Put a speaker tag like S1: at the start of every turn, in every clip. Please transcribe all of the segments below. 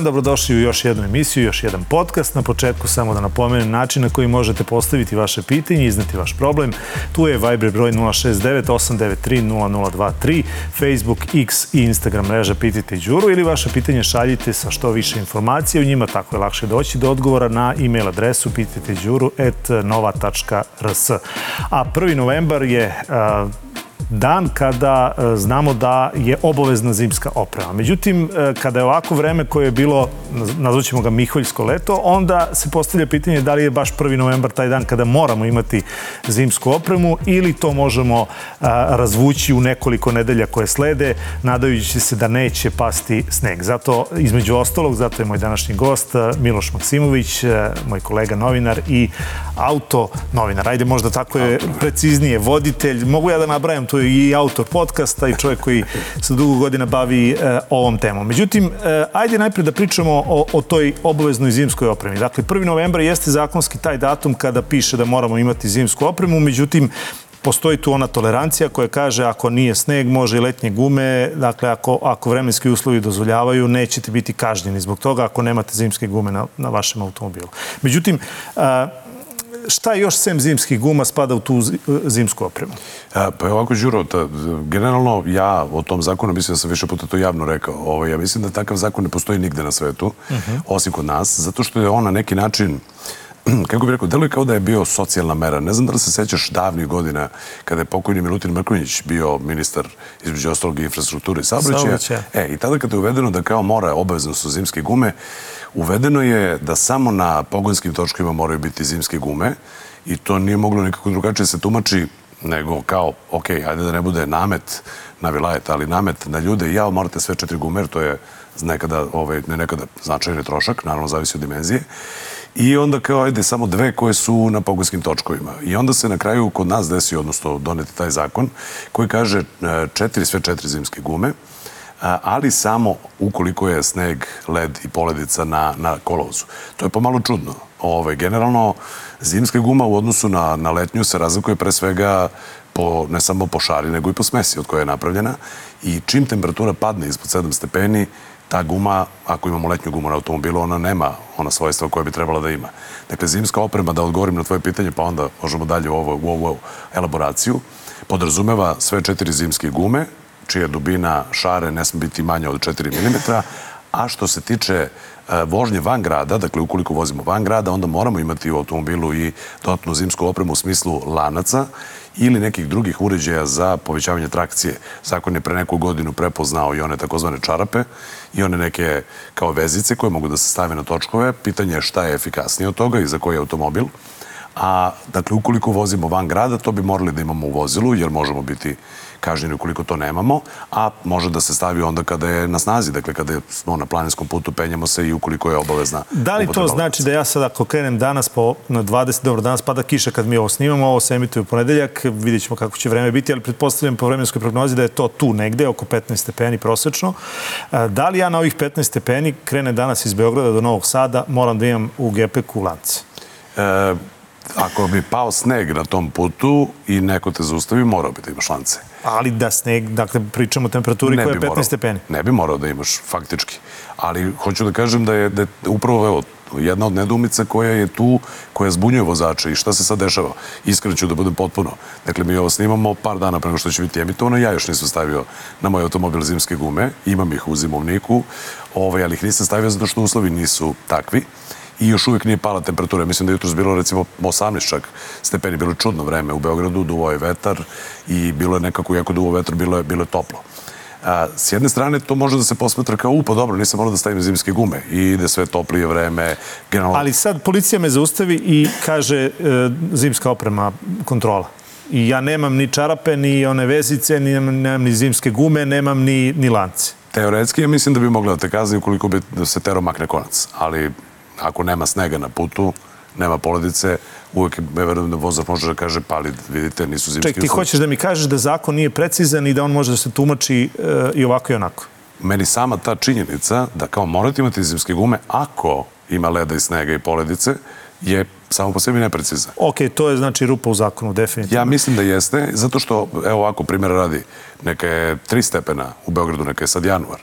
S1: Dan, dobrodošli u još jednu emisiju, još jedan podcast. Na početku samo da napomenem način na koji možete postaviti vaše pitanje, izneti vaš problem. Tu je Viber broj 069 893 0023, Facebook, X i Instagram mreža Pitajte Đuru ili vaše pitanje šaljite sa što više informacije u njima, tako je lakše doći do odgovora na e-mail adresu pitajteđuru.nova.rs. A 1. novembar je uh, dan kada e, znamo da je obavezna zimska oprema. Međutim, e, kada je ovako vreme koje je bilo, nazvaćemo ga Miholjsko leto, onda se postavlja pitanje da li je baš 1. novembar taj dan kada moramo imati zimsku opremu ili to možemo razvući u nekoliko nedelja koje slede, nadajući se da neće pasti sneg. Zato, između ostalog, zato je moj današnji gost Miloš Maksimović, moj kolega novinar i auto novinar. Ajde, možda tako je preciznije, voditelj. Mogu ja da nabrajam tu i autor podcasta i čovjek koji se dugo godina bavi e, ovom temom. Međutim, e, ajde najprej da pričamo o, o toj obaveznoj zimskoj opremi. Dakle, 1. novembra jeste zakonski taj datum kada piše da moramo imati zimsku opremu, međutim, postoji tu ona tolerancija koja kaže ako nije sneg, može i letnje gume, dakle ako, ako vremenski uslovi dozvoljavaju, nećete biti kažnjeni zbog toga ako nemate zimske gume na, na vašem automobilu. Međutim, a, šta još sem zimskih guma spada u tu zimsku opremu?
S2: A, pa je ovako, Đuro, ta, generalno ja o tom zakonu mislim da sam više puta to javno rekao. Ovo, ja mislim da takav zakon ne postoji nigde na svetu, uh mhm. -huh. osim kod nas, zato što je on na neki način kako bih rekao, deluje kao da je bio socijalna mera. Ne znam da li se sećaš davnih godina kada je pokojni Milutin Mrkonjić bio ministar između ostalog infrastrukture i saobraćaja. E, i tada kada je uvedeno da kao mora obavezno su zimske gume, uvedeno je da samo na pogonskim točkima moraju biti zimske gume i to nije moglo nikako drugačije se tumači nego kao, ok, ajde da ne bude namet na vilajet, ali namet na ljude i ja, morate sve četiri gume, jer to je nekada, ovaj, ne nekada značajni trošak, naravno zavisi od dimenzije. I onda kao, ajde, samo dve koje su na pogonskim točkovima. I onda se na kraju kod nas desi, odnosno doneti taj zakon, koji kaže e, četiri, sve četiri zimske gume, ali samo ukoliko je sneg, led i poledica na, na kolovozu. To je pomalo čudno. Ove, generalno, zimska guma u odnosu na, na letnju se razlikuje pre svega po, ne samo po šari, nego i po smesi od koje je napravljena. I čim temperatura padne ispod 7 stepeni, ta guma, ako imamo letnju gumu na automobilu, ona nema ona svojstva koje bi trebala da ima. Dakle, zimska oprema, da odgovorim na tvoje pitanje, pa onda možemo dalje u ovu, u ovu elaboraciju, podrazumeva sve četiri zimske gume, čija dubina šare ne sme biti manja od 4 mm, a što se tiče vožnje van grada, dakle ukoliko vozimo van grada, onda moramo imati u automobilu i dodatnu zimsku opremu u smislu lanaca ili nekih drugih uređaja za povećavanje trakcije. Zakon je pre neku godinu prepoznao i one takozvane čarape i one neke kao vezice koje mogu da se stave na točkove. Pitanje je šta je efikasnije od toga i za koji automobil. A, dakle, ukoliko vozimo van grada, to bi morali da imamo u vozilu, jer možemo biti kažnjeni ukoliko to nemamo, a može da se stavi onda kada je na snazi, dakle kada smo na planinskom putu, penjamo se i ukoliko je obavezna
S1: Da li to znači da ja sad ako krenem danas po na 20, dobro, danas pada kiša kad mi ovo snimamo, ovo se emituje u ponedeljak, vidjet ćemo kako će vreme biti, ali pretpostavljam po vremenskoj prognozi da je to tu negde, oko 15 stepeni prosečno. E, da li ja na ovih 15 stepeni krene danas iz Beograda do Novog Sada, moram da imam u gepeku lance?
S2: E, ako bi pao sneg na tom putu i neko te zaustavi, morao bi da imaš lance.
S1: Ali da sneg, dakle pričamo o temperaturi koja je 15 morao, stepeni.
S2: Ne bi morao da imaš faktički. Ali hoću da kažem da je, da je upravo evo, jedna od nedumica koja je tu, koja zbunjuje vozače i šta se sad dešava. Iskreno ću da budem potpuno. Dakle, mi ovo snimamo par dana prema što će biti emitovano. Ja još nisam stavio na moj automobil zimske gume. Imam ih u zimovniku, ovaj, ali ih nisam stavio zato što uslovi nisu takvi i još uvijek nije pala temperatura. Mislim da je jutros bilo recimo 18 čak stepeni, bilo je čudno vreme u Beogradu, duvo je vetar i bilo je nekako, jako duvo vetar, bilo je, bilo je toplo. A, s jedne strane to može da se posmatra kao, upa, dobro, nisam morao da stavim zimske gume i ide sve toplije vreme.
S1: Generalno... Ali sad policija me zaustavi i kaže e, zimska oprema kontrola. I ja nemam ni čarape, ni one vezice, ni, nemam ni zimske gume, nemam ni, ni lance.
S2: Teoretski ja mislim da bi mogla da te kazni ukoliko bi se tero makne konac, ali ako nema snega na putu, nema poledice, uvek je, verujem da vozač može da kaže, pa ali vidite, nisu zimski
S1: Ček, ti hoćeš da mi kažeš da zakon nije precizan i da on može da se tumači e, i ovako i onako?
S2: Meni sama ta činjenica da kao morate imati zimske gume ako ima leda i snega i poledice, je samo po sebi neprecizan.
S1: Ok, to je znači rupa u zakonu, definitivno.
S2: Ja mislim da jeste, zato što, evo ovako, primjer radi, neka je tri stepena u Beogradu, neka je sad januar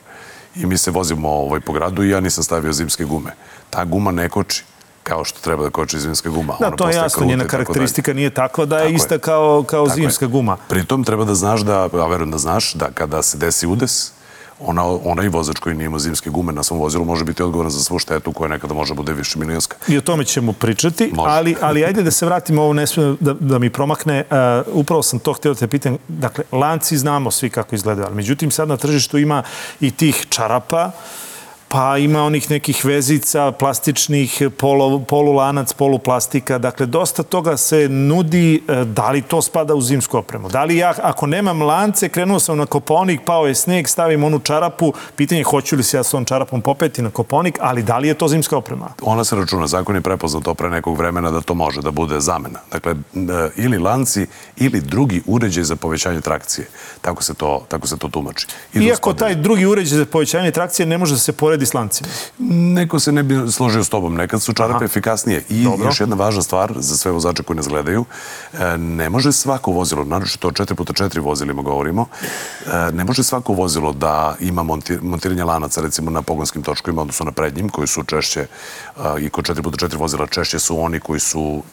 S2: i mi se vozimo ovaj, po gradu i ja nisam stavio zimske gume. Ta guma ne koči kao što treba da koči zimska guma.
S1: Da,
S2: Ona
S1: to je jasno, njena karakteristika nije takva da je
S2: Tako je.
S1: ista kao, kao
S2: Tako je.
S1: zimska guma.
S2: Pritom treba da znaš da, a verujem da znaš, da kada se desi udes, ona, onaj vozač koji nije imao zimske gume na svom vozilu može biti odgovoran za svu štetu koja nekada može bude više milijonska.
S1: I o tome ćemo pričati,
S2: Može.
S1: ali, ali ajde da se vratimo, ovo ne smije da, da mi promakne. Uh, upravo sam to htio da te pitam. Dakle, lanci znamo svi kako izgledaju, ali međutim sad na tržištu ima i tih čarapa, pa ima onih nekih vezica, plastičnih, polo, polulanac, poluplastika. Dakle, dosta toga se nudi. e, Da li to spada u zimsku opremu? Da li ja, ako nemam lance, krenuo sam na koponik, pao je sneg, stavim onu čarapu, pitanje je hoću li se ja s ovom čarapom popeti na koponik, ali da li je to zimska oprema?
S2: Ona se računa, zakon je prepoznao to pre nekog vremena da to može da bude zamena. Dakle, e, ili lanci ili drugi uređaj za povećanje trakcije. Tako se to, tako se to tumači. I
S1: Iako taj drugi uređaj za povećanje trakcije ne može da se poredi s lancima.
S2: Neko se ne bi složio s tobom. Nekad su čarape efikasnije. I
S1: Dobro.
S2: još jedna važna stvar za sve vozače koji nas gledaju. e, Ne može svako vozilo, naročito o 4x4 vozilima govorimo, e, ne može svako vozilo da ima monti- montiranje lanaca recimo na pogonskim točkovima, odnosno na prednjim, koji su češće e, i kod 4x4 vozila češće su oni koji su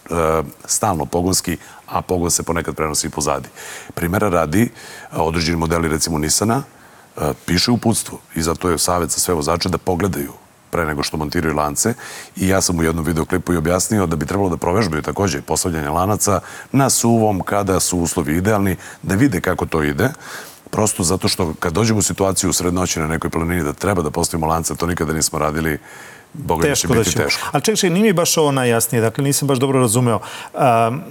S2: stalno pogonski, a pogon se ponekad prenosi i pozadi. Primera radi, određeni modeli recimo Nissana, piše uputstvo i zato je savjet za sve vozače da pogledaju pre nego što montiraju lance i ja sam u jednom videoklipu i objasnio da bi trebalo da provežbaju takođe postavljanje lanaca na suvom kada su uslovi idealni, da vide kako to ide, prosto zato što kad dođemo u situaciju u sred noći na nekoj planini da treba da postavimo lance, to nikada nismo radili, boga mi će
S1: Teško da
S2: biti
S1: će.
S2: teško.
S1: Ali čekaj, nije mi baš ovo najjasnije, dakle nisam baš dobro razumeo. Um,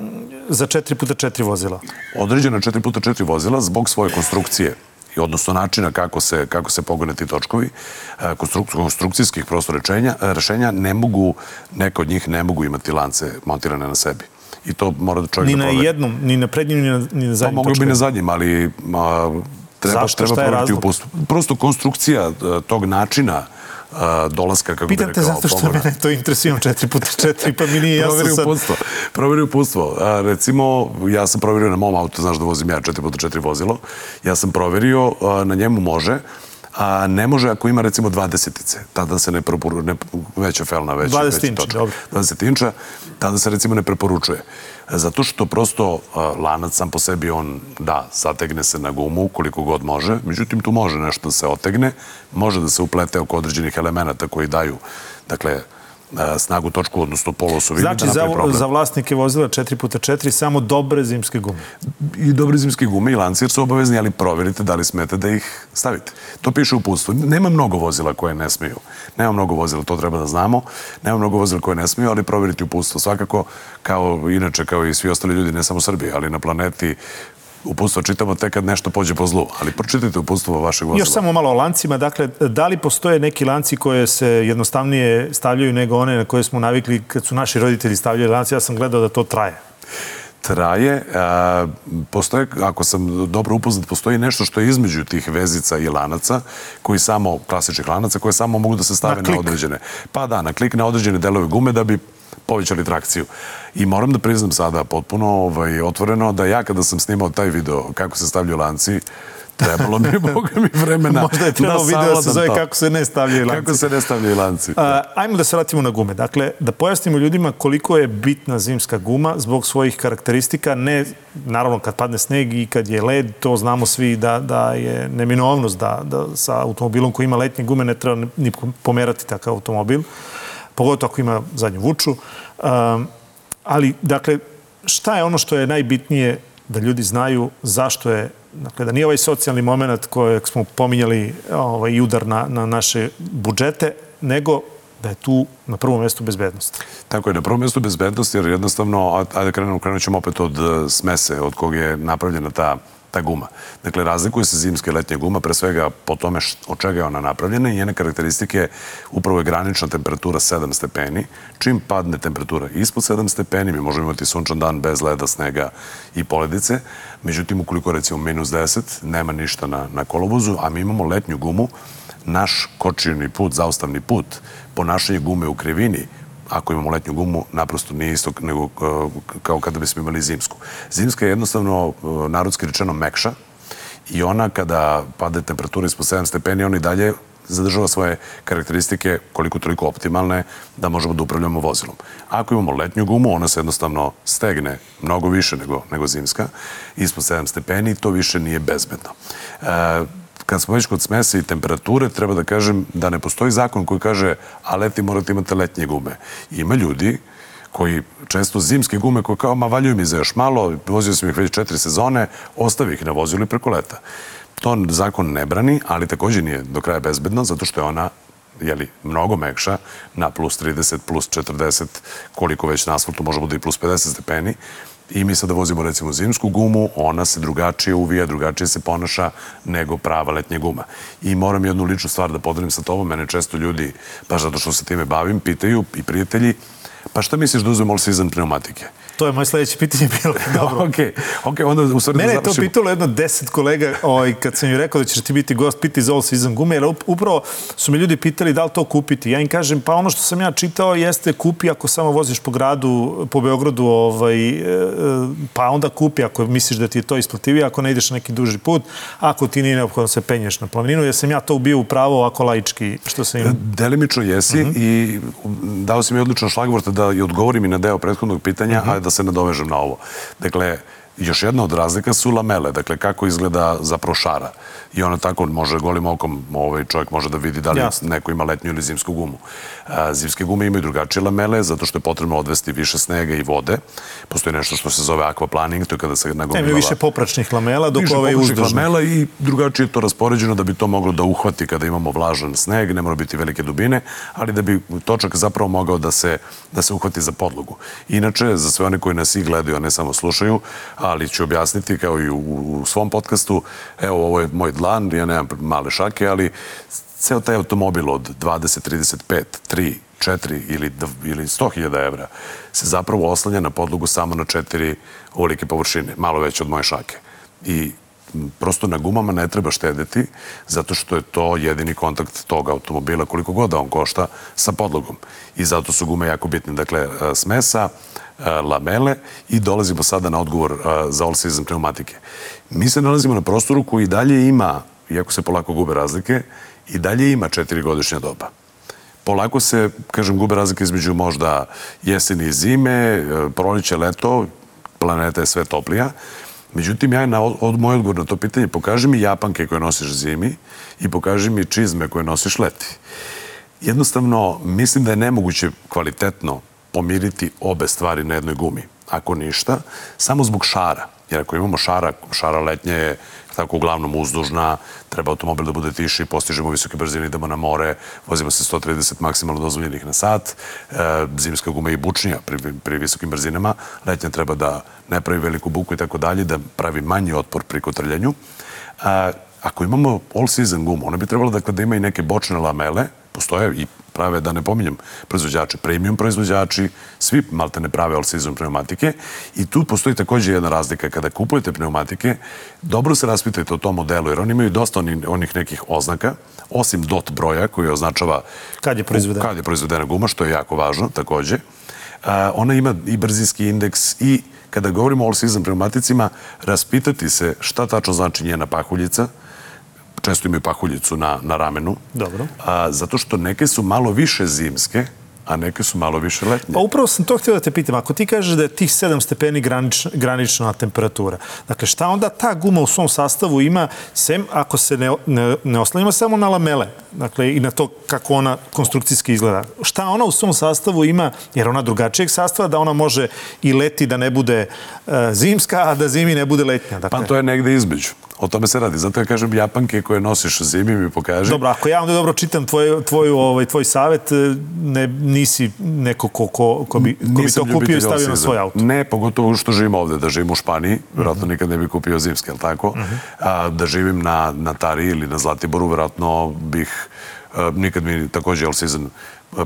S1: za 4x4 vozila.
S2: određena 4x4 vozila zbog svoje konstrukcije i odnosno načina kako se, kako se pogone ti točkovi, e, konstruk, konstrukcijskih prosto rečenja, e, rešenja ne mogu, neka od njih ne mogu imati lance montirane na sebi. I to mora da čovjek
S1: Ni
S2: da
S1: na
S2: proveri.
S1: jednom, ni na prednjim, ni na, ni na
S2: Pa
S1: zadnjim
S2: moglo bi
S1: točkama.
S2: na zadnjim, ali a, treba,
S1: Zašto?
S2: treba proveriti uputstvo. Prosto konstrukcija e, tog načina a, dolaska, kako
S1: Pitam
S2: bi
S1: te
S2: rekao,
S1: zato što mene to interesuje, imam 4x4, pa mi nije jasno
S2: Proveri
S1: sad.
S2: uputstvo. Proveri uputstvo. A, recimo, ja sam proverio na mom autu, znaš da vozim ja 4x4 vozilo, ja sam proverio, a, na njemu može, a ne može ako ima recimo 20-ice. Tada se ne preporučuje, ne, veća felna, veća,
S1: 20
S2: veća
S1: inča,
S2: točka.
S1: dobro.
S2: 20 inča, tada se recimo ne preporučuje. Zato što prosto a, lanac sam po sebi, on, da, zategne se na gumu koliko god može, međutim tu može nešto da se otegne, može da se uplete oko određenih elemenata koji daju, dakle, snagu točku, odnosno polosu
S1: Znači,
S2: da
S1: za,
S2: problem.
S1: za vlasnike vozila 4x4 samo dobre zimske gume.
S2: i dobre zimske gume i lanci jer su obavezni, ali proverite da li smete da ih stavite. To piše u uputstvu. Nema mnogo vozila koje ne smiju. Nema mnogo vozila, to treba da znamo. Nema mnogo vozila koje ne smiju, ali proverite uputstvo. Svakako, kao inače, kao i svi ostali ljudi, ne samo u Srbiji, ali na planeti, uputstvo čitamo tek kad nešto pođe po zlu. Ali pročitajte uputstvo vašeg vozila.
S1: Još samo malo o lancima. Dakle, da li postoje neki lanci koje se jednostavnije stavljaju nego one na koje smo navikli kad su naši roditelji stavljali lanci? Ja sam gledao da to traje.
S2: traje. Postoje, ako sam dobro upoznat, postoji nešto što je između tih vezica i lanaca, koji samo, klasičnih lanaca, koje samo mogu da se stave
S1: Na
S2: na, određene. Pa da, na klik na određene delove gume da bi povećali trakciju. I moram da priznam sada potpuno ovaj, otvoreno da ja kada sam snimao taj video kako se stavljaju lanci, trebalo mi boga mi, vremena
S1: Možda je trebalo video da se zove
S2: to.
S1: kako se ne stavljaju lanci.
S2: Kako se ne stavljaju lanci.
S1: A, ajmo da se vratimo na gume. Dakle, da pojasnimo ljudima koliko je bitna zimska guma zbog svojih karakteristika. Ne, naravno, kad padne sneg i kad je led, to znamo svi da, da je neminovnost da, da sa automobilom koji ima letnje gume ne treba ni pomerati takav automobil. Pogotovo ako ima zadnju vuču. Um, ali, dakle, šta je ono što je najbitnije da ljudi znaju zašto je Dakle, da nije ovaj socijalni moment kojeg smo pominjali ovaj, i udar na, na naše budžete, nego da je tu na prvom mjestu bezbednost.
S2: Tako je, na prvom mjestu bezbednost, jer jednostavno, ajde krenemo, krenut ćemo opet od e, smese od kog je napravljena ta, ta guma. Dakle, razlikuje se zimska i letnja guma, pre svega po tome od čega je ona napravljena i njene karakteristike upravo je granična temperatura 7 stepeni. Čim padne temperatura ispod 7 stepeni, mi možemo imati sunčan dan bez leda, snega i poledice. Međutim, ukoliko recimo minus 10, nema ništa na, na kolovozu, a mi imamo letnju gumu, naš kočirni put, zaustavni put, ponašanje gume u krivini, ako imamo letnju gumu, naprosto nije isto nego uh, kao kada bismo imali zimsku. Zimska je jednostavno, uh, narodski rečeno, mekša i ona kada pade temperatura ispod 7 stepeni, ona i dalje zadržava svoje karakteristike koliko toliko optimalne da možemo da upravljamo vozilom. Ako imamo letnju gumu, ona se jednostavno stegne mnogo više nego, nego zimska, ispod 7 stepeni to više nije bezbedno. E, kad smo već kod smese i temperature, treba da kažem da ne postoji zakon koji kaže a leti morate imate letnje gume. Ima ljudi koji često zimske gume koje kao, ma valjuju mi za još malo, vozio sam ih već četiri sezone, ostavi ih na vozilu i preko leta. To zakon ne brani, ali takođe nije do kraja bezbedno, zato što je ona jeli, mnogo mekša, na plus 30, plus 40, koliko već na asfaltu može bude i plus 50 stepeni. I mi sada vozimo recimo zimsku gumu, ona se drugačije uvija, drugačije se ponaša nego prava letnja guma. I moram jednu ličnu stvar da podelim sa tobom, mene često ljudi, baš zato što se time bavim, pitaju i prijatelji, pa šta misliš da uzmem all season pneumatike?
S1: To je moje sledeće pitanje bilo. Dobro.
S2: ok, ok, onda u stvari
S1: Mene
S2: da
S1: je to pitalo jedno deset kolega ovaj, kad sam im rekao da ćeš ti biti gost, piti za all season gume, jer up- upravo su me ljudi pitali da li to kupiti. Ja im kažem, pa ono što sam ja čitao jeste kupi ako samo voziš po gradu, po Beogradu, ovaj, e, e, pa onda kupi ako misliš da ti je to isplativije, ako ne ideš na neki duži put, ako ti nije neophodno da se penješ na planinu, jer sam ja to bio u pravo ovako laički, što sam im...
S2: Delimično jesi
S1: Mhm.
S2: i dao si mi odličan šlagvort da i odgovorim i na deo prethodnog pitanja,
S1: Mhm.
S2: a da se nadovežem na ovo. Dakle, još jedna od razlika su lamele, dakle kako izgleda zapravo šara. I ona tako može golim okom, ovaj čovjek može da vidi da li
S1: Jasno.
S2: neko ima letnju ili zimsku gumu. A, zimske gume imaju drugačije lamele zato što je potrebno odvesti više snega i vode. Postoji nešto što se zove aquaplaning, to je kada se
S1: Ne,
S2: nagomilava
S1: imaju više popračnih lamela, dok
S2: više
S1: ove je uzdužne.
S2: lamela i drugačije je to raspoređeno da bi to moglo da uhvati kada imamo vlažan sneg, ne mora biti velike dubine, ali da bi točak zapravo mogao da se, da se uhvati za podlogu. Inače, za sve one koji nas i gledaju, a ne samo slušaju, ali ću objasniti kao i u, u svom podcastu, evo ovo je moj dlan, ja nemam male šake, ali ceo taj automobil od 20, 35, 3, 4 ili, ili 100.000 evra se zapravo oslanja na podlogu samo na četiri ovolike površine, malo veće od moje šake. I prosto na gumama ne treba štedeti zato što je to jedini kontakt tog automobila koliko god da on košta sa podlogom. I zato su gume jako bitne. Dakle, e, smesa, e, lamele i dolazimo sada na odgovor e, za all season pneumatike. Mi se nalazimo na prostoru koji dalje ima, iako se polako gube razlike, i dalje ima četiri godišnja doba polako se, kažem, gube razlike između možda jeseni i zime, e, proleće, leto, planeta je sve toplija. Međutim, ja na od, moj odgovor na to pitanje, pokaži mi japanke koje nosiš zimi i pokaži mi čizme koje nosiš leti. Jednostavno, mislim da je nemoguće kvalitetno pomiriti obe stvari na jednoj gumi. Ako ništa, samo zbog šara. Jer ako imamo šara, šara letnje je tako uglavnom uzdužna, treba automobil da bude tiši, postižemo visoke brzine, idemo na more, vozimo se 130 maksimalno dozvoljenih na sat, e, zimska guma je i bučnija pri, pri visokim brzinama, letnja treba da ne pravi veliku buku i tako dalje, da pravi manji otpor pri kotrljanju. A, ako imamo all season gumu, ona bi trebala dakle, da ima i neke bočne lamele, postoje i prave, da ne pominjem, proizvođači, premium proizvođači, svi malte ne prave all season pneumatike i tu postoji takođe jedna razlika. Kada kupujete pneumatike, dobro se raspitajte o tom modelu, jer oni imaju dosta onih, nekih oznaka, osim dot broja koji označava
S1: Kad je proizvedena.
S2: kad je proizvedena guma, što je jako važno takođe. Ona ima i brzinski indeks i kada govorimo o all season pneumaticima, raspitati se šta tačno znači njena pahuljica, često imaju pahuljicu na, na ramenu.
S1: Dobro.
S2: A, zato što neke su malo više zimske, a neke su malo više letnje.
S1: Pa upravo sam to htio da te pitam. Ako ti kažeš da je tih 7 stepeni granična, granična temperatura, dakle šta onda ta guma u svom sastavu ima, sem ako se ne, ne, ne oslanjamo samo na lamele, dakle i na to kako ona konstrukcijski izgleda. Šta ona u svom sastavu ima, jer ona drugačijeg sastava, da ona može i leti da ne bude uh, zimska, a da zimi ne bude letnja. Dakle,
S2: Pa to je negde između. O tome se radi. Zato ja kažem japanke koje nosiš zimi mi pokaži.
S1: Dobro, ako ja onda dobro čitam tvoj, tvoj, ovaj, tvoj savet, ne, nisi neko ko, ko, ko, bi, ko bi to kupio i stavio na svoj auto.
S2: Ne, pogotovo što živim ovde, da živim u Španiji, vjerojatno nikad ne bih kupio zimske, jel tako? A, da živim na, na Tari ili na Zlatiboru, vjerojatno bih a, nikad mi takođe all season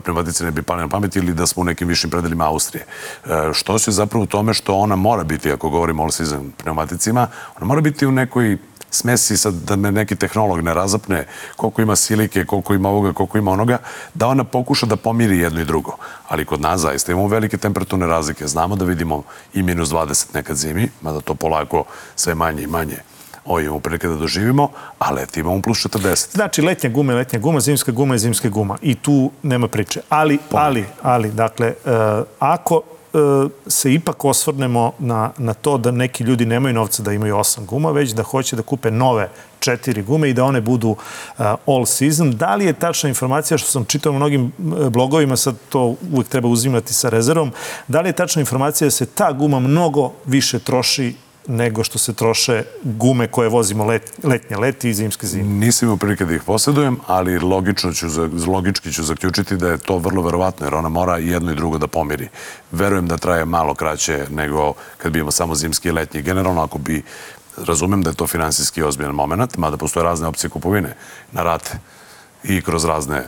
S2: pneumatice ne bi pali na pamet ili da smo u nekim višim predelima Austrije. E, što se zapravo u tome što ona mora biti, ako govorimo all season pneumaticima, ona mora biti u nekoj smesi sad da me neki tehnolog ne razapne koliko ima silike, koliko ima ovoga, koliko ima onoga, da ona pokuša da pomiri jedno i drugo. Ali kod nas zaista imamo velike temperaturne razlike. Znamo da vidimo i minus 20 nekad zimi, mada to polako sve manje i manje ovo imamo prilike da doživimo, a leti imamo plus 40.
S1: Znači, letnja guma je letnja guma, zimska guma je zimska guma. I tu nema priče. Ali, ali, ali, dakle, uh, ako uh, se ipak osvrnemo na, na to da neki ljudi nemaju novca da imaju osam guma, već da hoće da kupe nove četiri gume i da one budu uh, all season. Da li je tačna informacija, što sam čitao na mnogim blogovima, sad to uvek treba uzimati sa rezervom, da li je tačna informacija da se ta guma mnogo više troši nego što se troše gume koje vozimo let, letnje leti i zimske zime.
S2: Nisam imao prilike da ih posjedujem, ali logično ću, logički ću zaključiti da je to vrlo verovatno, jer ona mora jedno i drugo da pomiri. Verujem da traje malo kraće nego kad bi imamo samo zimski i letnji. Generalno, ako bi razumem da je to finansijski ozbiljan moment, mada postoje razne opcije kupovine na rate i kroz razne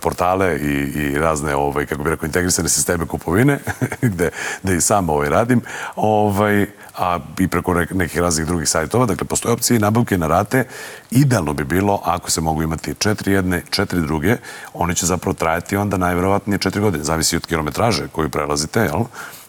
S2: portale i, i razne, ovaj, kako bih rekao, integrisane sisteme kupovine, gde, gde i sam ovaj radim, ovaj, a i preko nekih raznih drugih sajtova. Dakle, postoje opcije nabavke na rate. Idealno bi bilo, ako se mogu imati četiri jedne, četiri druge, one će zapravo trajati onda najverovatnije četiri godine. Zavisi od kilometraže koju prelazite, jel?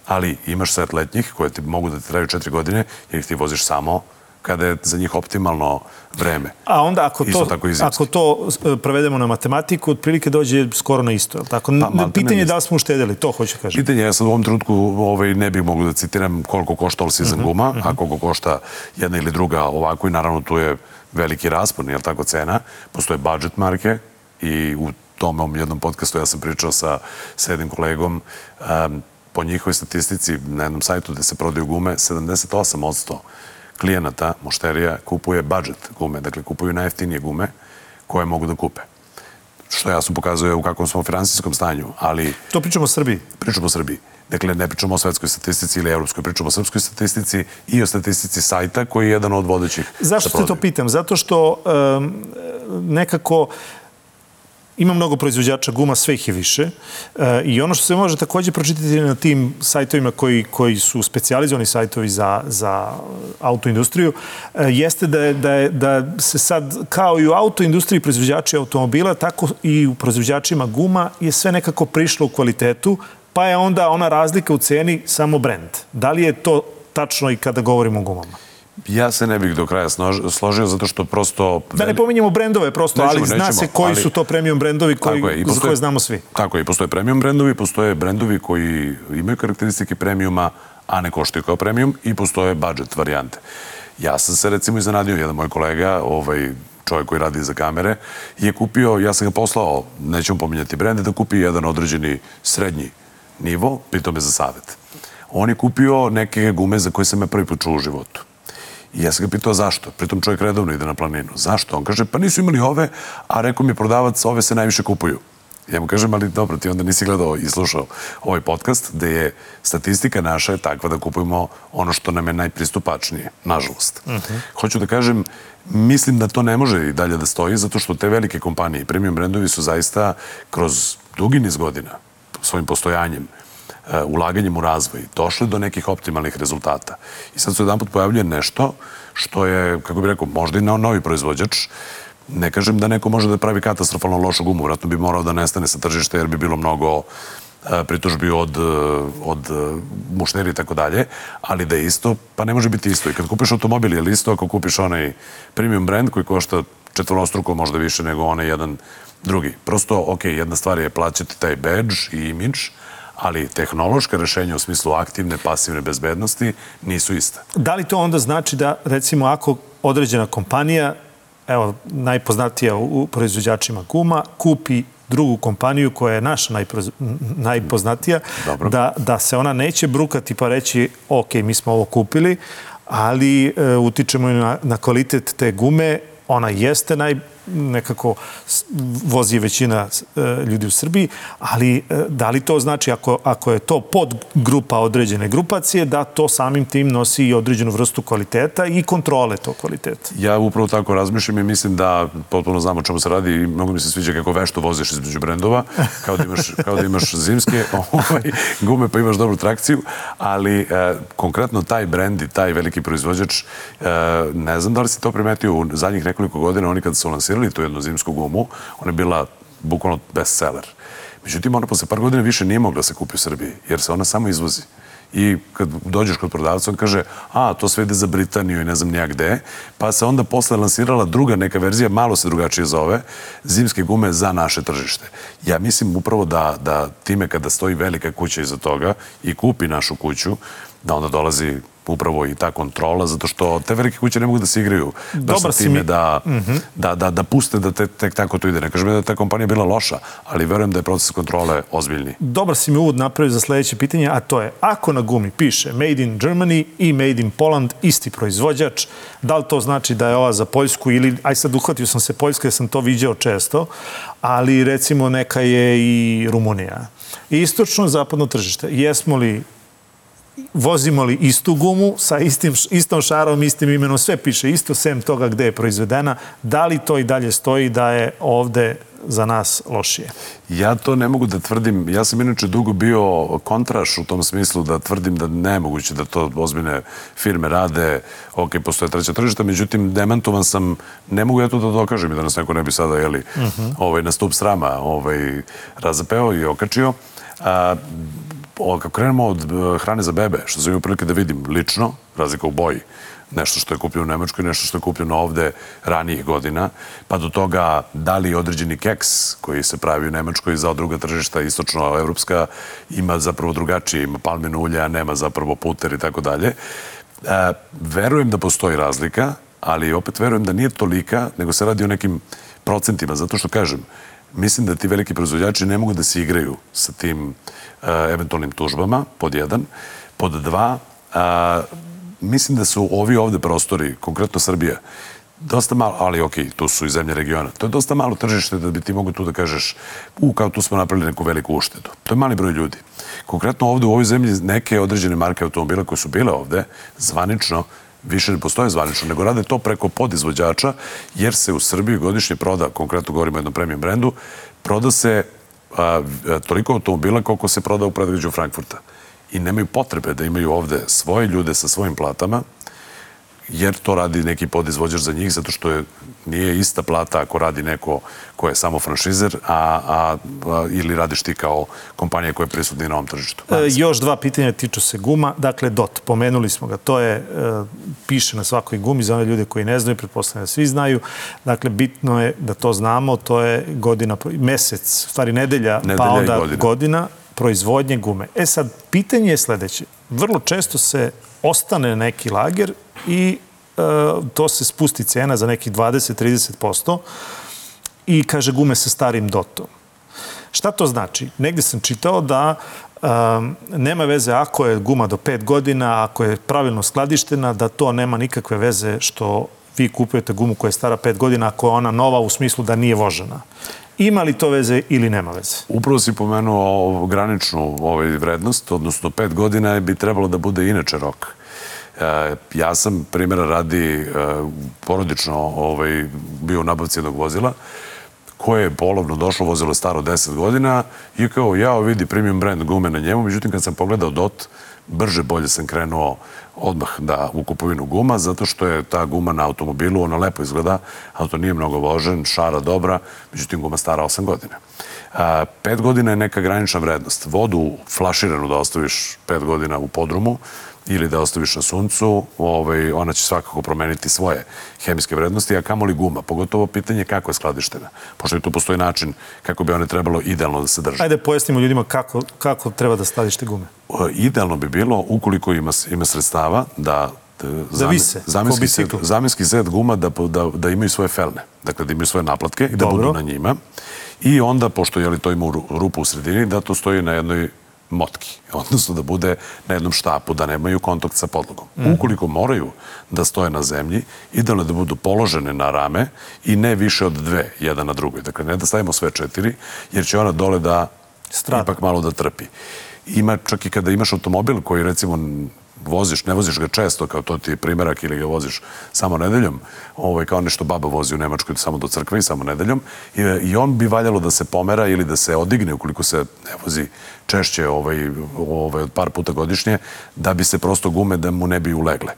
S2: ali imaš set letnjih koje ti mogu da ti traju četiri godine, jer ih ti voziš samo kada je za njih optimalno vreme.
S1: A onda ako to, ako to e, prevedemo na matematiku, otprilike dođe skoro na isto. Tako? Pa, pitanje je da li smo uštedili, to hoće kažem.
S2: Pitanje, ja sad u ovom trenutku ovaj, ne bih mogu da citiram koliko košta all season uh -huh, guma, uh mhm. -huh. a koliko košta jedna ili druga ovako i naravno tu je veliki raspon, je tako cena. Postoje budget marke i u tom jednom podcastu ja sam pričao sa, sa jednim kolegom um, po njihovoj statistici na jednom sajtu gde se prodaju gume 78% klijenata, mošterija, kupuje budget gume, dakle kupuju najjeftinije gume koje mogu da kupe. Što jasno pokazuje u kakvom smo finansijskom stanju, ali...
S1: To pričamo o Srbiji?
S2: Pričamo o Srbiji. Dakle, ne pričamo o svetskoj statistici ili evropskoj, pričamo o srpskoj statistici i o statistici sajta koji je jedan od vodećih.
S1: Zašto se to pitam? Zato što um, nekako ima mnogo proizvođača guma, sve ih je više. E, I ono što se može takođe pročitati na tim sajtovima koji, koji su specializovani sajtovi za, za autoindustriju, e, jeste da, da, da se sad, kao i u autoindustriji proizvođači automobila, tako i u proizvođačima guma je sve nekako prišlo u kvalitetu, pa je onda ona razlika u ceni samo brend. Da li je to tačno i kada govorimo o gumama?
S2: Ja se ne bih do kraja složio zato što prosto...
S1: Da ne pominjemo brendove prosto, nećemo, ali zna nećemo, se koji ali, su to premium brendovi koji, je, postoje, za koje znamo svi.
S2: Tako je, i postoje premium brendovi, postoje brendovi koji imaju karakteristike premiuma, a ne koštaju kao premium i postoje budget varijante. Ja sam se recimo iznenadio, jedan moj kolega, ovaj, čovjek koji radi za kamere, je kupio, ja sam ga poslao, nećemo pominjati brende, da kupi jedan određeni srednji nivo, pritom je za savet. On je kupio neke gume za koje sam ja prvi put čuo u životu I ja sam ga pitao zašto. Pritom čovjek redovno ide na planinu. Zašto? On kaže, pa nisu imali ove, a rekao mi prodavac, ove se najviše kupuju. Ja mu kažem, ali dobro, ti onda nisi gledao i slušao ovaj podcast, gde je statistika naša je takva da kupujemo ono što nam je najpristupačnije, nažalost. Uh mhm. -huh. Hoću da kažem, mislim da to ne može i dalje da stoji, zato što te velike kompanije, premium brendovi su zaista kroz dugi niz godina svojim postojanjem ulaganjem u razvoj došli do nekih optimalnih rezultata. I sad se jedan put pojavljuje nešto što je, kako bih rekao, možda i novi proizvođač, ne kažem da neko može da pravi katastrofalno lošu gumu, vratno bi morao da nestane sa tržišta jer bi bilo mnogo e, pritužbi od, e, od mušneri i tako dalje, ali da je isto, pa ne može biti isto. I kad kupiš automobil, je isto ako kupiš onaj premium brand koji košta četvorostruko možda više nego onaj jedan drugi. Prosto, ok, jedna stvar je plaćati taj badge i imidž, ali tehnološka rešenja u smislu aktivne, pasivne bezbednosti nisu iste.
S1: Da li to onda znači da, recimo, ako određena kompanija, evo, najpoznatija u proizvođačima guma, kupi drugu kompaniju koja je naša najproz... najpoznatija, Dobro. da, da se ona neće brukati pa reći, ok, mi smo ovo kupili, ali e, utičemo na, na kvalitet te gume, ona jeste naj, nekako vozi većina e, ljudi u Srbiji, ali e, da li to znači ako, ako je to pod grupa određene grupacije, da to samim tim nosi i određenu vrstu kvaliteta i kontrole tog kvaliteta?
S2: Ja upravo tako razmišljam i mislim da potpuno znam o čemu se radi i mnogo mi se sviđa kako vešto voziš između brendova, kao da imaš, kao da imaš zimske ovaj, gume pa imaš dobru trakciju, ali e, konkretno taj brend i taj veliki proizvođač, e, ne znam da li si to primetio u zadnjih nekoliko godina, oni kad su lansirali lansirali tu jednu zimsku gumu, ona je bila bukvalno bestseller. Međutim, ona posle par godina više nije mogla da se kupi u Srbiji, jer se ona samo izvozi. i kad dođeš kod prodavca, on kaže, a, to sve ide za Britaniju i ne znam nija gde, pa se onda posle lansirala druga neka verzija, malo se drugačije zove, zimske gume za naše tržište. Ja mislim upravo da, da time kada stoji velika kuća iza toga i kupi našu kuću, da onda dolazi upravo i ta kontrola, zato što te velike kuće ne mogu da se igraju baš
S1: Dobar
S2: sa time
S1: mi-
S2: da, da, da, da puste da te, tek tako to ide. Ne kažem da je ta kompanija bila loša, ali verujem da je proces kontrole ozbiljniji.
S1: Dobar si mi uvod napravio za sledeće pitanje, a to je, ako na gumi piše Made in Germany i Made in Poland, isti proizvođač, da li to znači da je ova za Poljsku ili, aj sad uhvatio sam se Poljske, jer sam to viđao često, ali recimo neka je i Rumunija. I istočno zapadno tržište. Jesmo li vozimo li istu gumu sa istim, istom šarom, istim imenom, sve piše isto, sem toga gde je proizvedena, da li to i dalje stoji da je ovde za nas lošije?
S2: Ja to ne mogu da tvrdim. Ja sam inače dugo bio kontraš u tom smislu da tvrdim da nemoguće da to ozbiljne firme rade. Ok, postoje treća tržišta, međutim, demantovan sam, ne mogu ja to da dokažem i da nas neko ne bi sada, jeli, ovaj, na stup srama ovaj, razapeo i okačio. A, kako krenemo od e, hrane za bebe, što sam imao prilike da vidim lično, razlika u boji, nešto što je kupljeno u Nemačkoj, nešto što je kupljeno ovde ranijih godina, pa do toga da li određeni keks koji se pravi u Nemačkoj za druga tržišta, istočno-evropska, ima zapravo drugačije, ima palmino ulje, a nema zapravo puter i tako dalje. E, verujem da postoji razlika, ali opet verujem da nije tolika, nego se radi o nekim procentima, zato što kažem, mislim da ti veliki proizvođači ne mogu da se igraju sa tim e, eventualnim tužbama, pod jedan. Pod dva, a, mislim da su ovi ovde prostori, konkretno Srbija, dosta malo, ali ok, tu su i zemlje regiona. To je dosta malo tržište da bi ti mogu tu da kažeš, u, kao tu smo napravili neku veliku uštedu. To je mali broj ljudi. Konkretno ovde u ovoj zemlji neke određene marke automobila koje su bile ovde, zvanično, više ne postoje zvanično, nego rade to preko podizvođača, jer se u Srbiji godišnje proda, konkretno govorimo o jednom premium brendu, proda se a, a, toliko automobila koliko se proda u predgrađu Frankfurta. I nemaju potrebe da imaju ovde svoje ljude sa svojim platama, jer to radi neki podizvođač za njih, zato što je, nije ista plata ako radi neko ko je samo franšizer, a, a, a ili radiš ti kao kompanija koja je prisutna na ovom tržištu.
S1: E, još dva pitanja tiču se guma. Dakle, DOT, pomenuli smo ga. To je, e, piše na svakoj gumi za one ljude koji ne znaju, pretpostavljam da svi znaju. Dakle, bitno je da to znamo. To je godina, mesec, stvari nedelja,
S2: Nedelja
S1: pa onda
S2: godina.
S1: godina proizvodnje gume. E sad, pitanje je sledeće. Vrlo često se ostane neki lager i to se spusti cena za nekih 20-30% i kaže gume sa starim dotom. Šta to znači? Negde sam čitao da um, nema veze ako je guma do 5 godina, ako je pravilno skladištena, da to nema nikakve veze što vi kupujete gumu koja je stara 5 godina, ako je ona nova u smislu da nije vožena. Ima li to veze ili nema veze?
S2: Upravo si pomenuo graničnu ovaj vrednost, odnosno pet godina bi trebalo da bude inače rok. E, ja sam, primjera radi, e, porodično ovaj, bio u nabavci jednog vozila, koje je polovno došlo, vozilo staro 10 godina i kao, ja vidi premium brand gume na njemu, međutim kad sam pogledao DOT, brže bolje sam krenuo odmah da u kupovinu guma, zato što je ta guma na automobilu, ona lepo izgleda, auto nije mnogo vožen, šara dobra, međutim guma stara 8 godina. A, pet godina je neka granična vrednost. Vodu flaširanu da ostaviš pet godina u podrumu ili da ostaviš na suncu, ovaj, ona će svakako promeniti svoje hemijske vrednosti, a kamoli guma. Pogotovo pitanje kako je skladištena, pošto i tu postoji način kako bi one trebalo idealno da se drže.
S1: Ajde pojasnimo ljudima kako, kako treba da skladište gume.
S2: E, Idealno bi bilo, ukoliko ima, ima sredstava, da da
S1: vise,
S2: zamenski, set, zamenski set guma da, da, da imaju svoje felne, dakle da imaju svoje naplatke i da
S1: Dobro.
S2: budu na njima. I onda, pošto je li to ima ru- rupu u sredini, da to stoji na jednoj motki, odnosno da bude na jednom štapu, da nemaju kontakt sa podlogom.
S1: Mhm.
S2: Ukoliko moraju da stoje na zemlji, idealno je da budu položene na rame i ne više od dve, jedan na drugoj. Dakle, ne da stavimo sve četiri, jer će ona dole da
S1: Strada.
S2: ipak malo da trpi. Ima čak i kada imaš automobil koji recimo voziš, ne voziš ga često, kao to ti je primjerak ili ga voziš samo nedeljom, ovaj, kao nešto baba vozi u Nemačkoj samo do crkve i samo nedeljom, i, i on bi valjalo da se pomera ili da se odigne ukoliko se ne vozi češće ovaj, ovaj, od par puta godišnje, da bi se prosto gume da mu ne bi ulegle.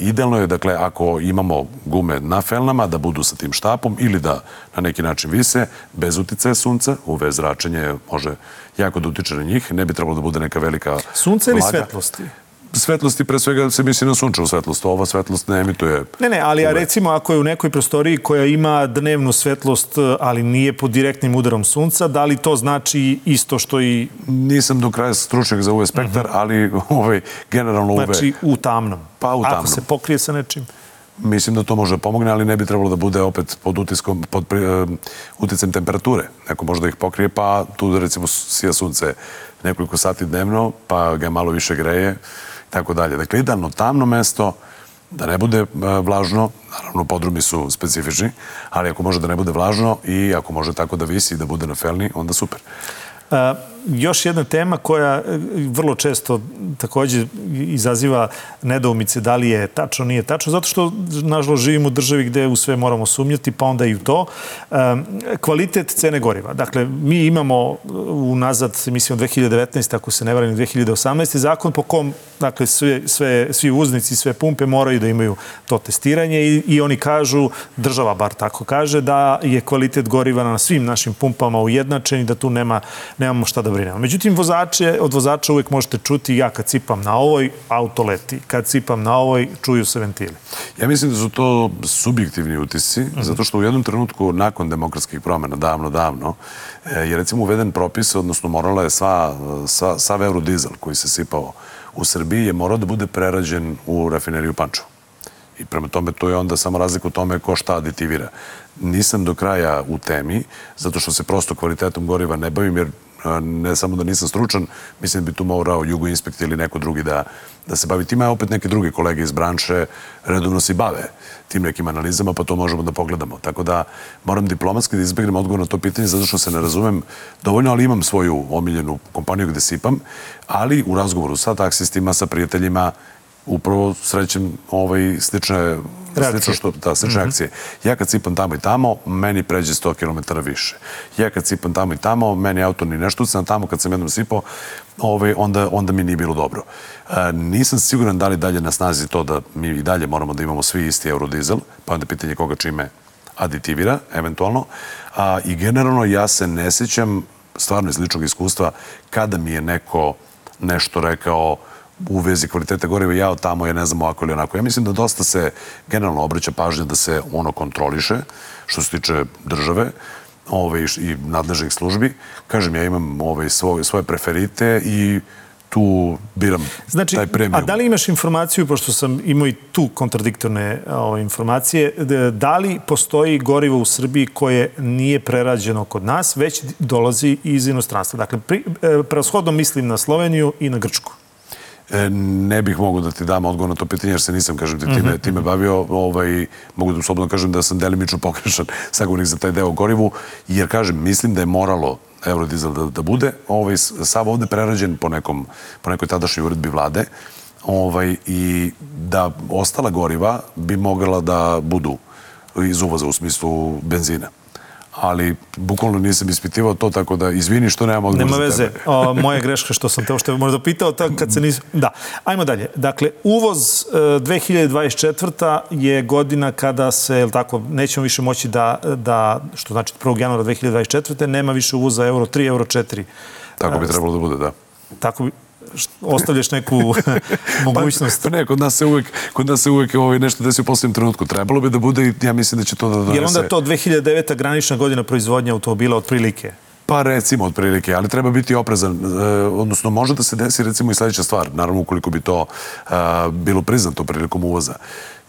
S2: idealno je, dakle, ako imamo gume na felnama, da budu sa tim štapom ili da na neki način vise, bez uticaja sunca, UV zračenje može jako da utiče na njih, ne bi trebalo da bude neka velika
S1: Sunce ili svetlosti?
S2: Svetlosti, pre svega se misli na sunčevu svetlost, ova svetlost ne emituje
S1: Ne, ne, ali a recimo ako je u nekoj prostoriji koja ima dnevnu svetlost, ali nije pod direktnim udarom sunca, da li to znači isto što i
S2: Nisam do kraja stručnjak za UV spektar, ali ovaj, generalno UV.
S1: znači u tamnom?
S2: Pa u
S1: Ako
S2: tamnom.
S1: se pokrije sa nečim?
S2: Mislim da to može da pomogne, ali ne bi trebalo da bude opet pod utiskom, pod uh, uticajem temperature. Neko može da ih pokrije, pa tu recimo sija sunce nekoliko sati dnevno, pa ga malo više greje, tako dalje. Dakle, idealno tamno mesto, da ne bude uh, vlažno, naravno podrumi su specifični, ali ako može da ne bude vlažno i ako može tako da visi i da bude na felni, onda super.
S1: Uh, još jedna tema koja e, vrlo često takođe izaziva nedoumice da li je tačno, nije tačno, zato što, nažalost, živimo u državi gde u sve moramo sumnjati, pa onda i u to. Kvalitet cene goriva. Dakle, mi imamo unazad, mislim, od 2019, ako se ne varam, 2018. zakon po kom, dakle, sve, sve, svi uznici, sve pumpe moraju da imaju to testiranje i, i oni kažu, država bar tako kaže, da je kvalitet goriva na svim našim pumpama ujednačen i da tu nema, nemamo šta da brinemo. Međutim, vozače, od vozača uvek možete čuti ja kad cipam na ovoj, auto leti. Kad cipam na ovoj, čuju se ventili.
S2: Ja mislim da su to subjektivni utisci, mm -hmm. zato što u jednom trenutku, nakon demokratskih promjena, davno, davno, je recimo uveden propis, odnosno morala je sva, sva, sav eurodizel koji se sipao u Srbiji je morao da bude prerađen u rafineriju Pančevo. I prema tome to je onda samo razlika u tome ko šta aditivira. Nisam do kraja u temi, zato što se prosto kvalitetom goriva ne bavim, jer ne samo da nisam stručan, mislim da bi tu morao Jugo Inspekt ili neko drugi da, da se bavi time, a opet neke druge kolege iz branše redovno se bave tim nekim analizama, pa to možemo da pogledamo. Tako da moram diplomatski da izbegnem odgovor na to pitanje, zato što se ne razumem dovoljno, ali imam svoju omiljenu kompaniju gde sipam, ali u razgovoru sa taksistima, sa prijateljima, upravo srećem ovaj, slične slično što, da, slične mm -hmm. akcije. Ja kad cipam tamo i tamo, meni pređe 100 km više. Ja kad cipam tamo i tamo, meni auto ni nešto ucena tamo kad sam jednom sipao, ovaj, onda, onda mi nije bilo dobro. E, nisam siguran da li dalje na snazi to da mi i dalje moramo da imamo svi isti eurodizel, pa onda pitanje koga čime aditivira, eventualno. A, I generalno ja se ne sećam, stvarno iz ličnog iskustva, kada mi je neko nešto rekao u vezi kvaliteta goriva, ja od tamo je ne znam ovako ili onako. Ja mislim da dosta se generalno obraća pažnja da se ono kontroliše, što se tiče države ove, i nadležnih službi. Kažem, ja imam ove, svoje, svoje preferite i tu biram
S1: znači,
S2: taj premium.
S1: A da li imaš informaciju, pošto sam imao i tu kontradiktorne ove, informacije, da li postoji gorivo u Srbiji koje nije prerađeno kod nas, već dolazi iz inostranstva? Dakle, pri, e, preoshodno mislim na Sloveniju i na Grčku.
S2: E, ne bih mogao da ti dam odgovor na to pitanje, jer se nisam, kažem ti, time, -hmm. time bavio. Ovaj, mogu da slobodno kažem da sam delimično pogrešan sagovornik za taj deo gorivu, jer, kažem, mislim da je moralo eurodizel da, da bude ovaj, sav ovde prerađen po, nekom, po nekoj tadašnjoj uredbi vlade ovaj, i da ostala goriva bi mogla da budu iz uvoza u smislu benzina ali bukvalno nisam ispitivao to, tako da izvini što nemam odgovor
S1: Nema veze. O, moja greška što sam te uopšte možda pitao tako kad se nisam... Da. Ajmo dalje. Dakle, uvoz e, 2024. je godina kada se, jel tako, nećemo više moći da, da što znači 1. januara 2024. nema više uvoza euro 3, euro 4.
S2: Tako bi trebalo da bude, da.
S1: Tako bi, ostavljaš neku mogućnost.
S2: Pa, pa ne, kod nas se uvek, kod nas se uvek ovaj, nešto desi u posljednjem trenutku. Trebalo bi da bude i ja mislim da će to da donese.
S1: Je onda to 2009. granična godina proizvodnja automobila otprilike?
S2: Pa recimo otprilike, ali treba biti oprezan. E, odnosno, može da se desi recimo i sledeća stvar. Naravno, ukoliko bi to e, bilo priznato prilikom uvoza.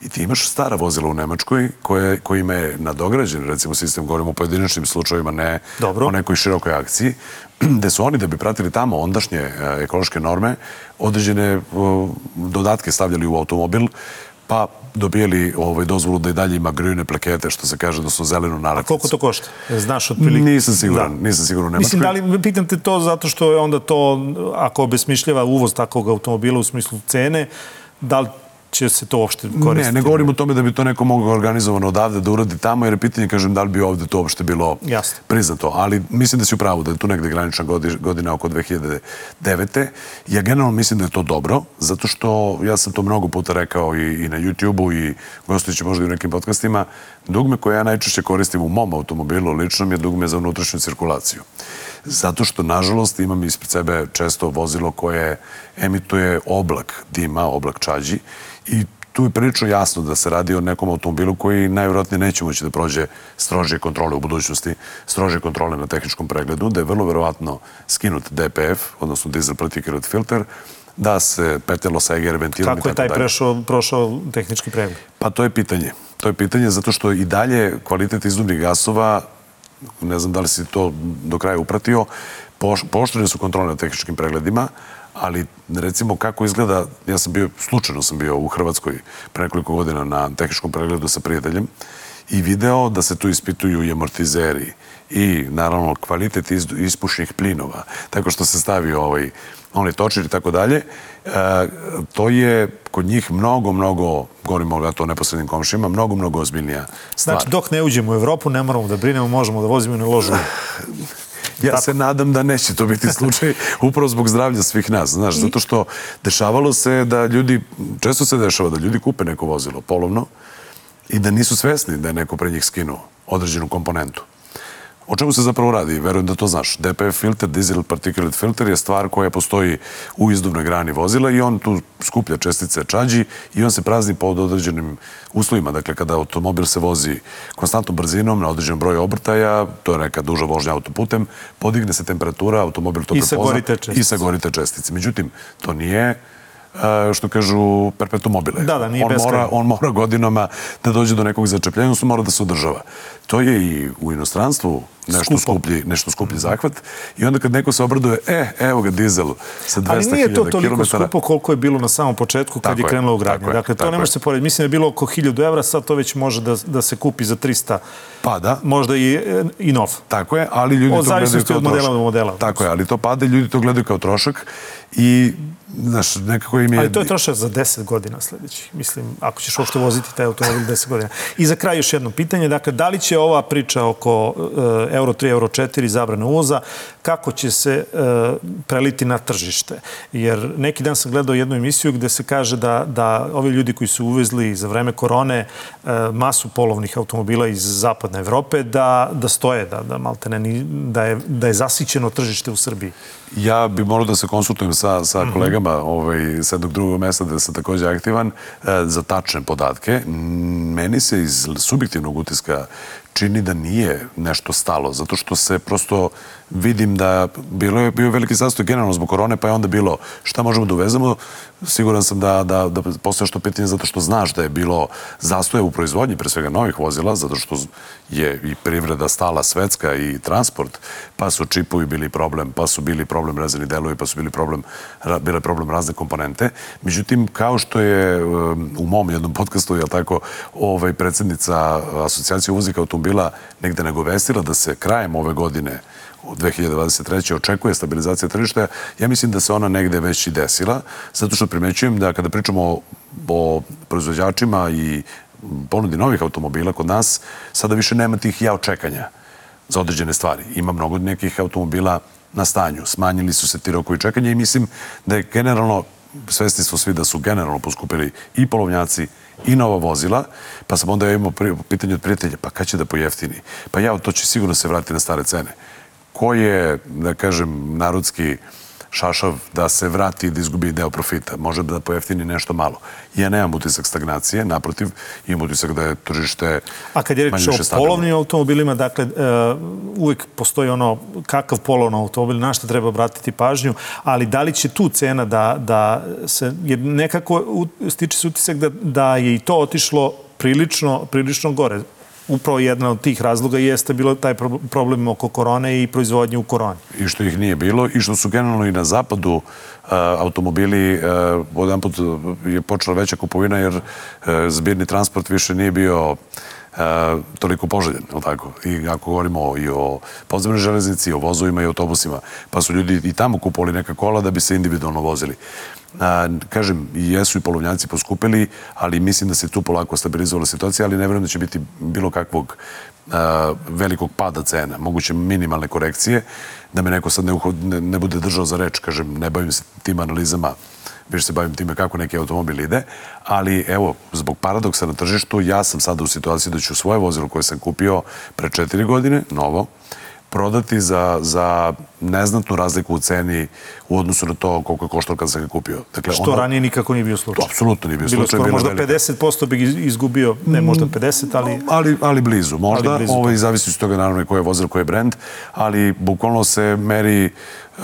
S2: I ti imaš stara vozila u Nemačkoj koje, kojima je nadograđen, recimo sistem, govorimo o pojedinačnim slučajevima, ne
S1: Dobro.
S2: o nekoj širokoj akciji, gde su oni da bi pratili tamo ondašnje e, ekološke norme, određene dodatke stavljali u automobil, pa dobijali ovaj, dozvolu da i dalje ima grijune plakete, što se kaže da su zelenu naraknicu.
S1: A koliko to košta? Znaš otprilike?
S2: Nisam siguran, da. nisam siguran u Nemačkoj.
S1: Mislim, da li, pitam te to zato što je onda to, ako obesmišljava uvoz takvog automobila u smislu cene, da li će se to uopšte koristiti?
S2: Ne, ne govorim o tome da bi to neko mogao organizovano odavde da uradi tamo, jer je pitanje, kažem, da li bi ovde to uopšte bilo
S1: Jasno.
S2: priznato. Ali mislim da si u pravu, da je tu negde granična godi- godina oko 2009. Ja generalno mislim da je to dobro, zato što ja sam to mnogo puta rekao i, i na YouTube-u i gostujući možda i u nekim podcastima, dugme koje ja najčešće koristim u mom automobilu ličnom je dugme za unutrašnju cirkulaciju. Zato što, nažalost, imam ispred sebe često vozilo koje emituje oblak dima, oblak čađi i tu je prilično jasno da se radi o nekom automobilu koji najvjerojatnije neće moći da prođe strožije kontrole u budućnosti, strožije kontrole na tehničkom pregledu, da je vrlo verovatno skinut DPF, odnosno diesel particulate filter, da se petelo sa EGR ventilom
S1: Kako je taj prešao, prošao tehnički pregled?
S2: Pa to je pitanje. To je pitanje zato što i dalje kvalitet izduvnih gasova, ne znam da li si to do kraja upratio, poš, pooštrene su kontrole na tehničkim pregledima, ali recimo kako izgleda, ja sam bio, slučajno sam bio u Hrvatskoj pre nekoliko godina na tehničkom pregledu sa prijateljem i video da se tu ispituju i amortizeri i naravno kvalitet ispušnih plinova, tako što se stavi ovaj, onaj točir i tako dalje, e, to je kod njih mnogo, mnogo, govorimo o to neposrednim komšima, mnogo, mnogo ozbiljnija stvar.
S1: Znači, dok ne uđemo u Evropu, ne moramo da brinemo, možemo da vozimo i na ložu.
S2: Ja se nadam da neće to biti slučaj upravo zbog zdravlja svih nas, znaš, zato što dešavalo se da ljudi, često se dešava da ljudi kupe neko vozilo polovno i da nisu svesni da je neko pre njih skinuo određenu komponentu. O čemu se zapravo radi? Verujem da to znaš. DPF filter, diesel particulate filter je stvar koja postoji u izduvnoj grani vozila i on tu skuplja čestice čađi i on se prazni pod određenim uslovima. Dakle, kada automobil se vozi konstantnom brzinom na određenom broju obrtaja, to je neka duža vožnja autoputem, podigne se temperatura, automobil to
S1: I
S2: prepozna
S1: sagori te čestice.
S2: i sagori te čestice. Međutim, to nije što kažu perpetuum mobile.
S1: Da, da, nije
S2: on mora,
S1: beskrajno.
S2: on mora godinama da dođe do nekog začepljenja, odnosno mora da se održava. To je i u inostranstvu nešto skuplji, nešto skuplji zahvat i onda kad neko se obraduje, e, evo ga dizel sa 200.000
S1: Ali nije to toliko
S2: km.
S1: skupo koliko je bilo na samom početku kad
S2: Tako
S1: je
S2: je,
S1: krenulo u gradnju.
S2: tako je,
S1: Dakle, to ne može se porediti. Mislim da je bilo oko 1000 evra, sad to već može da, da se kupi za 300,
S2: Pada,
S1: možda i, i nov.
S2: Tako je, ali ljudi
S1: Od
S2: to gledaju kao
S1: od modela
S2: trošak.
S1: do modela.
S2: Tako je, ali to pada i ljudi to gledaju kao trošak i, znaš, nekako im je...
S1: Ali to je trošak za 10 godina sledeći. Mislim, ako ćeš uopšte voziti taj automobil 10 godina. I za kraj još jedno pitanje. Dakle, da li će ova priča oko uh, Euro 3, Euro 4, zabrane uvoza, kako će se uh, preliti na tržište? Jer neki dan sam gledao jednu emisiju gde se kaže da, da ovi ljudi koji su uvezli za vreme korone uh, masu polovnih automobila iz zapadne Evrope, da, da stoje, da, da, maltene, ni- da, je, da je zasićeno tržište u Srbiji.
S2: Ja bi morao da se konsultujem sa, sa
S1: Mhm.
S2: kolegama ovaj, sa jednog drugog mesta da sam takođe aktivan e, za tačne podatke. Mm, Meni se iz subjektivnog utiska čini da nije nešto stalo, zato što se prosto vidim da bilo je bio veliki zastoj generalno zbog korone, pa je onda bilo šta možemo da uvezemo. Siguran sam da, da, da postoje što pitanje zato što znaš da je bilo zastoja u proizvodnji, pre svega novih vozila, zato što je i privreda stala svetska i transport, pa su čipovi bili problem, pa su bili problem rezervni delovi, pa su bili problem, bile problem razne komponente. Međutim, kao što je um, u mom jednom podcastu, je tako, ovaj, predsednica asocijacije uvoznika automobila negde nagovestila da se krajem ove godine u 2023. očekuje stabilizacija tržišta, ja mislim da se ona negde već i desila, zato što primećujem da kada pričamo o, o proizvođačima i ponudi novih automobila kod nas, sada više nema tih ja očekanja za određene stvari. Ima mnogo nekih automobila na stanju. Smanjili su se ti rokovi čekanja i mislim da je generalno, svesni smo svi da su generalno poskupili i polovnjaci i nova vozila, pa sam onda imao pitanje od prijatelja, pa kad će da pojeftini? Pa ja, to će sigurno se vratiti na stare cene. Ko je, da kažem, narodski šašav da se vrati i da izgubi deo profita. Može da pojeftini nešto malo. Ja nemam utisak stagnacije, naprotiv, imam utisak da je tržište
S1: A kad je reč o
S2: stabilno.
S1: polovnim automobilima, dakle, uh, uvek postoji ono kakav polovni automobil, na što treba obratiti pažnju, ali da li će tu cena da, da se, jer nekako stiče se utisak da, da je i to otišlo prilično, prilično gore. Upravo jedna od tih razloga jeste bilo taj pro- problem oko korone i proizvodnje u koroni.
S2: i što ih nije bilo i što su generalno i na zapadu uh, automobili uh, jedan put je počela veća kupovina jer uh, zbirni transport više nije bio toliko poželjen, je tako? I ako govorimo i o podzemnoj železnici, i o vozovima i autobusima, pa su ljudi i tamo kupovali neka kola da bi se individualno vozili. A, kažem, i jesu i polovnjaci poskupili, ali mislim da se tu polako stabilizovala situacija, ali ne vjerujem da će biti bilo kakvog a, velikog pada cena, moguće minimalne korekcije, da me neko sad ne, ne, ne bude držao za reč, kažem, ne bavim se tim analizama, više se bavim time kako neki automobil ide, ali evo, zbog paradoksa na tržištu, ja sam sada u situaciji da ću svoje vozilo koje sam kupio pre četiri godine, novo, prodati za, za neznatnu razliku u ceni u odnosu na to koliko je koštalo kad sam ga kupio.
S1: Dakle, Što ono, ranije nikako nije bio slučaj.
S2: To apsolutno nije bio
S1: bilo
S2: slučaj.
S1: Bilo možda velika. 50% bi izgubio, ne možda 50, ali...
S2: Ali, ali blizu, možda. Ali blizu, Ovo i zavisi od toga naravno koje je vozilo, koji je brend, ali bukvalno se meri uh,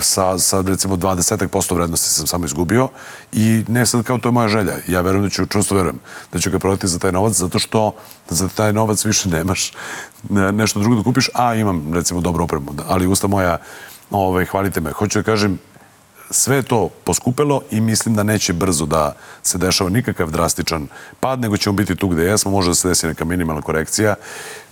S2: sa, sa recimo 20% vrednosti sam samo izgubio i ne sad kao to je moja želja. Ja verujem da ću, čusto verujem, da ću ga prodati za taj novac zato što za taj novac više nemaš nešto drugo da kupiš, a imam recimo dobro opremu. Ali usta moja, ovaj, hvalite me. Hoću da kažem, sve to poskupelo i mislim da neće brzo da se dešava nikakav drastičan pad, nego ćemo biti tu gde jesmo, može da se desi neka minimalna korekcija.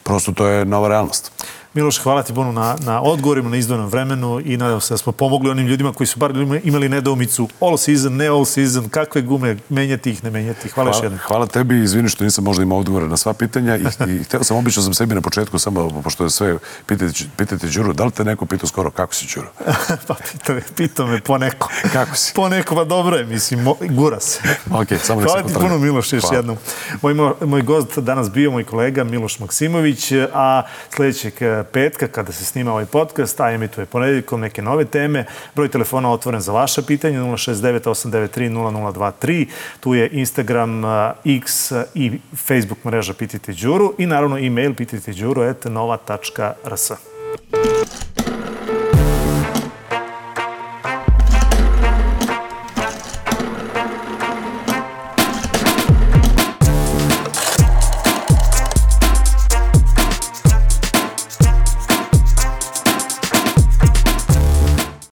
S2: Prosto to je nova realnost.
S1: Miloš, hvala ti puno na, na odgovorima, na izdvojenom vremenu i nadam se da smo pomogli onim ljudima koji su bar imali nedoumicu all season, ne all season, kakve gume, menjati ih, ne menjati ih. Hvala, hvala još jednom.
S2: Hvala tebi, izvini što nisam možda imao odgovore na sva pitanja i, i htio sam, obično sam sebi na početku, samo pošto je sve, pitajte, pitajte Đuru, da li te neko pitao skoro kako si Đuro?
S1: pa pitao me, pitao me poneko.
S2: kako si?
S1: Poneko, pa dobro je, mislim, mo, gura se.
S2: ok, samo
S1: Hvala ti puno, Miloš, još hvala. jednom. Moj, moj gost danas bio moj kolega Miloš Maksimović, a sledećeg petka kada se snima ovaj podcast, a emituje ponedjeljkom neke nove teme. Broj telefona otvoren za vaša pitanja 069 893 0023. Tu je Instagram, X i Facebook mreža Pitajte Đuru i naravno e-mail pitajte đuru at nova.rs.